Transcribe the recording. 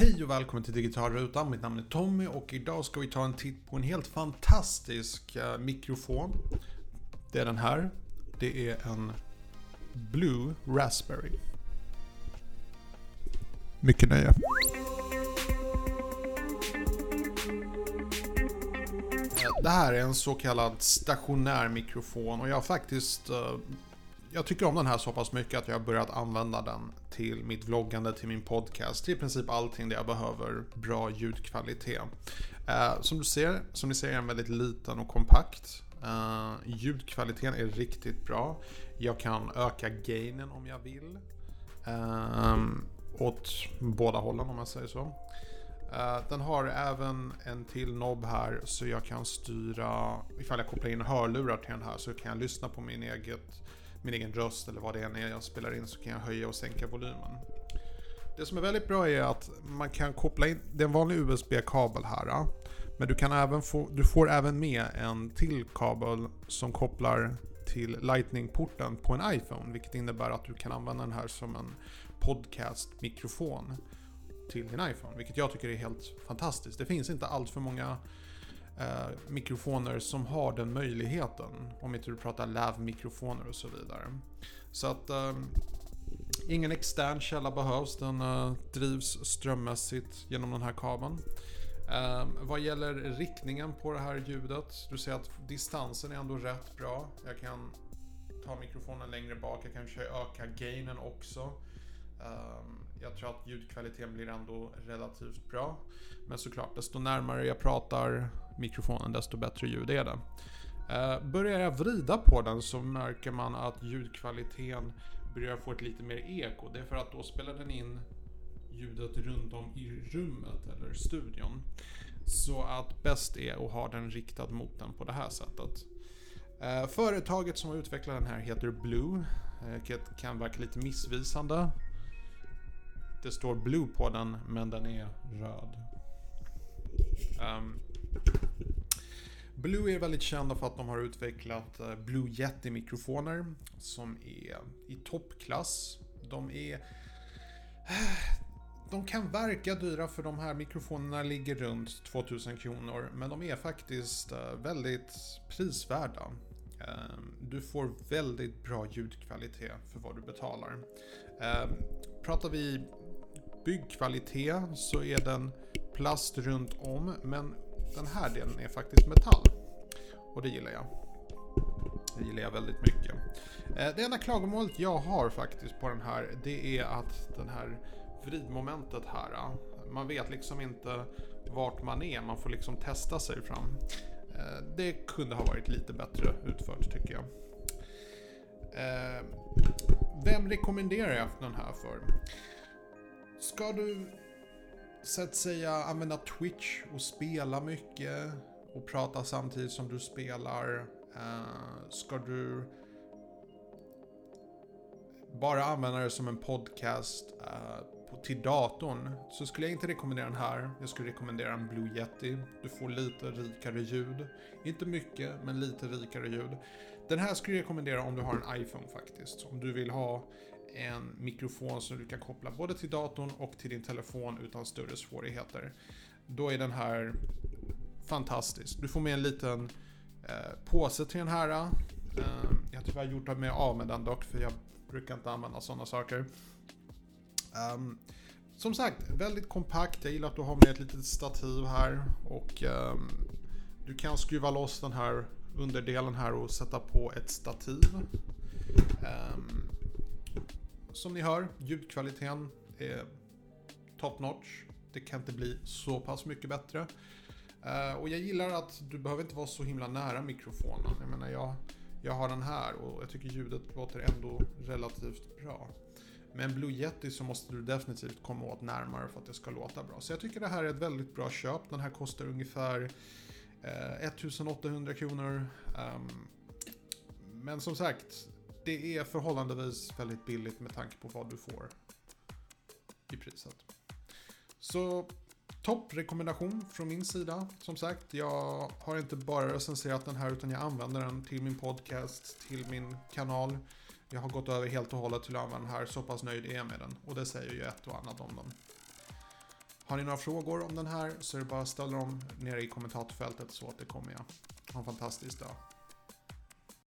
Hej och välkommen till Digitalrutan. Mitt namn är Tommy och idag ska vi ta en titt på en helt fantastisk eh, mikrofon. Det är den här. Det är en Blue Raspberry. Mycket nöje. Eh, det här är en så kallad stationär mikrofon och jag har faktiskt eh, jag tycker om den här så pass mycket att jag har börjat använda den till mitt vloggande, till min podcast, till i princip allting där jag behöver bra ljudkvalitet. Eh, som du ser, som ni ser är den väldigt liten och kompakt. Eh, ljudkvaliteten är riktigt bra. Jag kan öka gainen om jag vill. Eh, åt båda hållen om man säger så. Eh, den har även en till nobb här så jag kan styra, ifall jag kopplar in hörlurar till den här så kan jag lyssna på min, eget, min egen röst eller vad det än är jag spelar in så kan jag höja och sänka volymen. Det som är väldigt bra är att man kan koppla in, det är en vanlig USB-kabel här. Men du, kan även få, du får även med en till kabel som kopplar till Lightning-porten på en iPhone. Vilket innebär att du kan använda den här som en podcast-mikrofon till din iPhone. Vilket jag tycker är helt fantastiskt. Det finns inte allt för många eh, mikrofoner som har den möjligheten. Om inte du pratar lav-mikrofoner och så vidare. Så att eh, ingen extern källa behövs. Den eh, drivs strömmässigt genom den här kabeln. Eh, vad gäller riktningen på det här ljudet. Du ser att distansen är ändå rätt bra. Jag kan ta mikrofonen längre bak. Jag kan öka gainen också. Um, tror att ljudkvaliteten blir ändå relativt bra. Men såklart, desto närmare jag pratar mikrofonen desto bättre ljud är det. Eh, börjar jag vrida på den så märker man att ljudkvaliteten börjar få ett lite mer eko. Det är för att då spelar den in ljudet runt om i rummet eller studion. Så att bäst är att ha den riktad mot den på det här sättet. Eh, företaget som har utvecklat den här heter Blue, eh, vilket kan verka lite missvisande. Det står Blue på den, men den är röd. Um, Blue är väldigt kända för att de har utvecklat eh, Blue Yeti-mikrofoner som är i toppklass. De är... Eh, de kan verka dyra för de här mikrofonerna ligger runt 2000 kronor, men de är faktiskt eh, väldigt prisvärda. Ehm, du får väldigt bra ljudkvalitet för vad du betalar. Ehm, pratar vi byggkvalitet så är den plast runt om men den här delen är faktiskt metall. Och det gillar jag. Det gillar jag väldigt mycket. Eh, det enda klagomålet jag har faktiskt på den här det är att den här vridmomentet här. Eh, man vet liksom inte vart man är, man får liksom testa sig fram. Eh, det kunde ha varit lite bättre utfört tycker jag. Vem rekommenderar jag den här för? Ska du så att säga använda Twitch och spela mycket och prata samtidigt som du spelar? Uh, ska du bara använda det som en podcast uh, på, till datorn så skulle jag inte rekommendera den här. Jag skulle rekommendera en Blue Yeti. Du får lite rikare ljud. Inte mycket, men lite rikare ljud. Den här skulle jag rekommendera om du har en iPhone faktiskt. Om du vill ha en mikrofon som du kan koppla både till datorn och till din telefon utan större svårigheter. Då är den här fantastisk. Du får med en liten eh, påse till den här. Eh, jag har tyvärr gjort mig av med den dock, för jag brukar inte använda sådana saker. Um, som sagt, väldigt kompakt. Jag gillar att du har med ett litet stativ här och um, du kan skruva loss den här underdelen här och sätta på ett stativ. Ehm, som ni hör, ljudkvaliteten är top notch. Det kan inte bli så pass mycket bättre. Eh, och jag gillar att du behöver inte vara så himla nära mikrofonen. Jag menar, jag, jag har den här och jag tycker ljudet låter ändå relativt bra. Med en Blue Yeti så måste du definitivt komma åt närmare för att det ska låta bra. Så jag tycker det här är ett väldigt bra köp. Den här kostar ungefär eh, 1800 kronor. Um, men som sagt, det är förhållandevis väldigt billigt med tanke på vad du får i priset. Så topprekommendation från min sida. Som sagt, jag har inte bara recenserat den här utan jag använder den till min podcast, till min kanal. Jag har gått över helt och hållet till att använda den här, så pass nöjd är jag med den. Och det säger ju ett och annat om den. Har ni några frågor om den här så är det bara att ställa dem nere i kommentarsfältet så återkommer jag. Ha en fantastisk dag.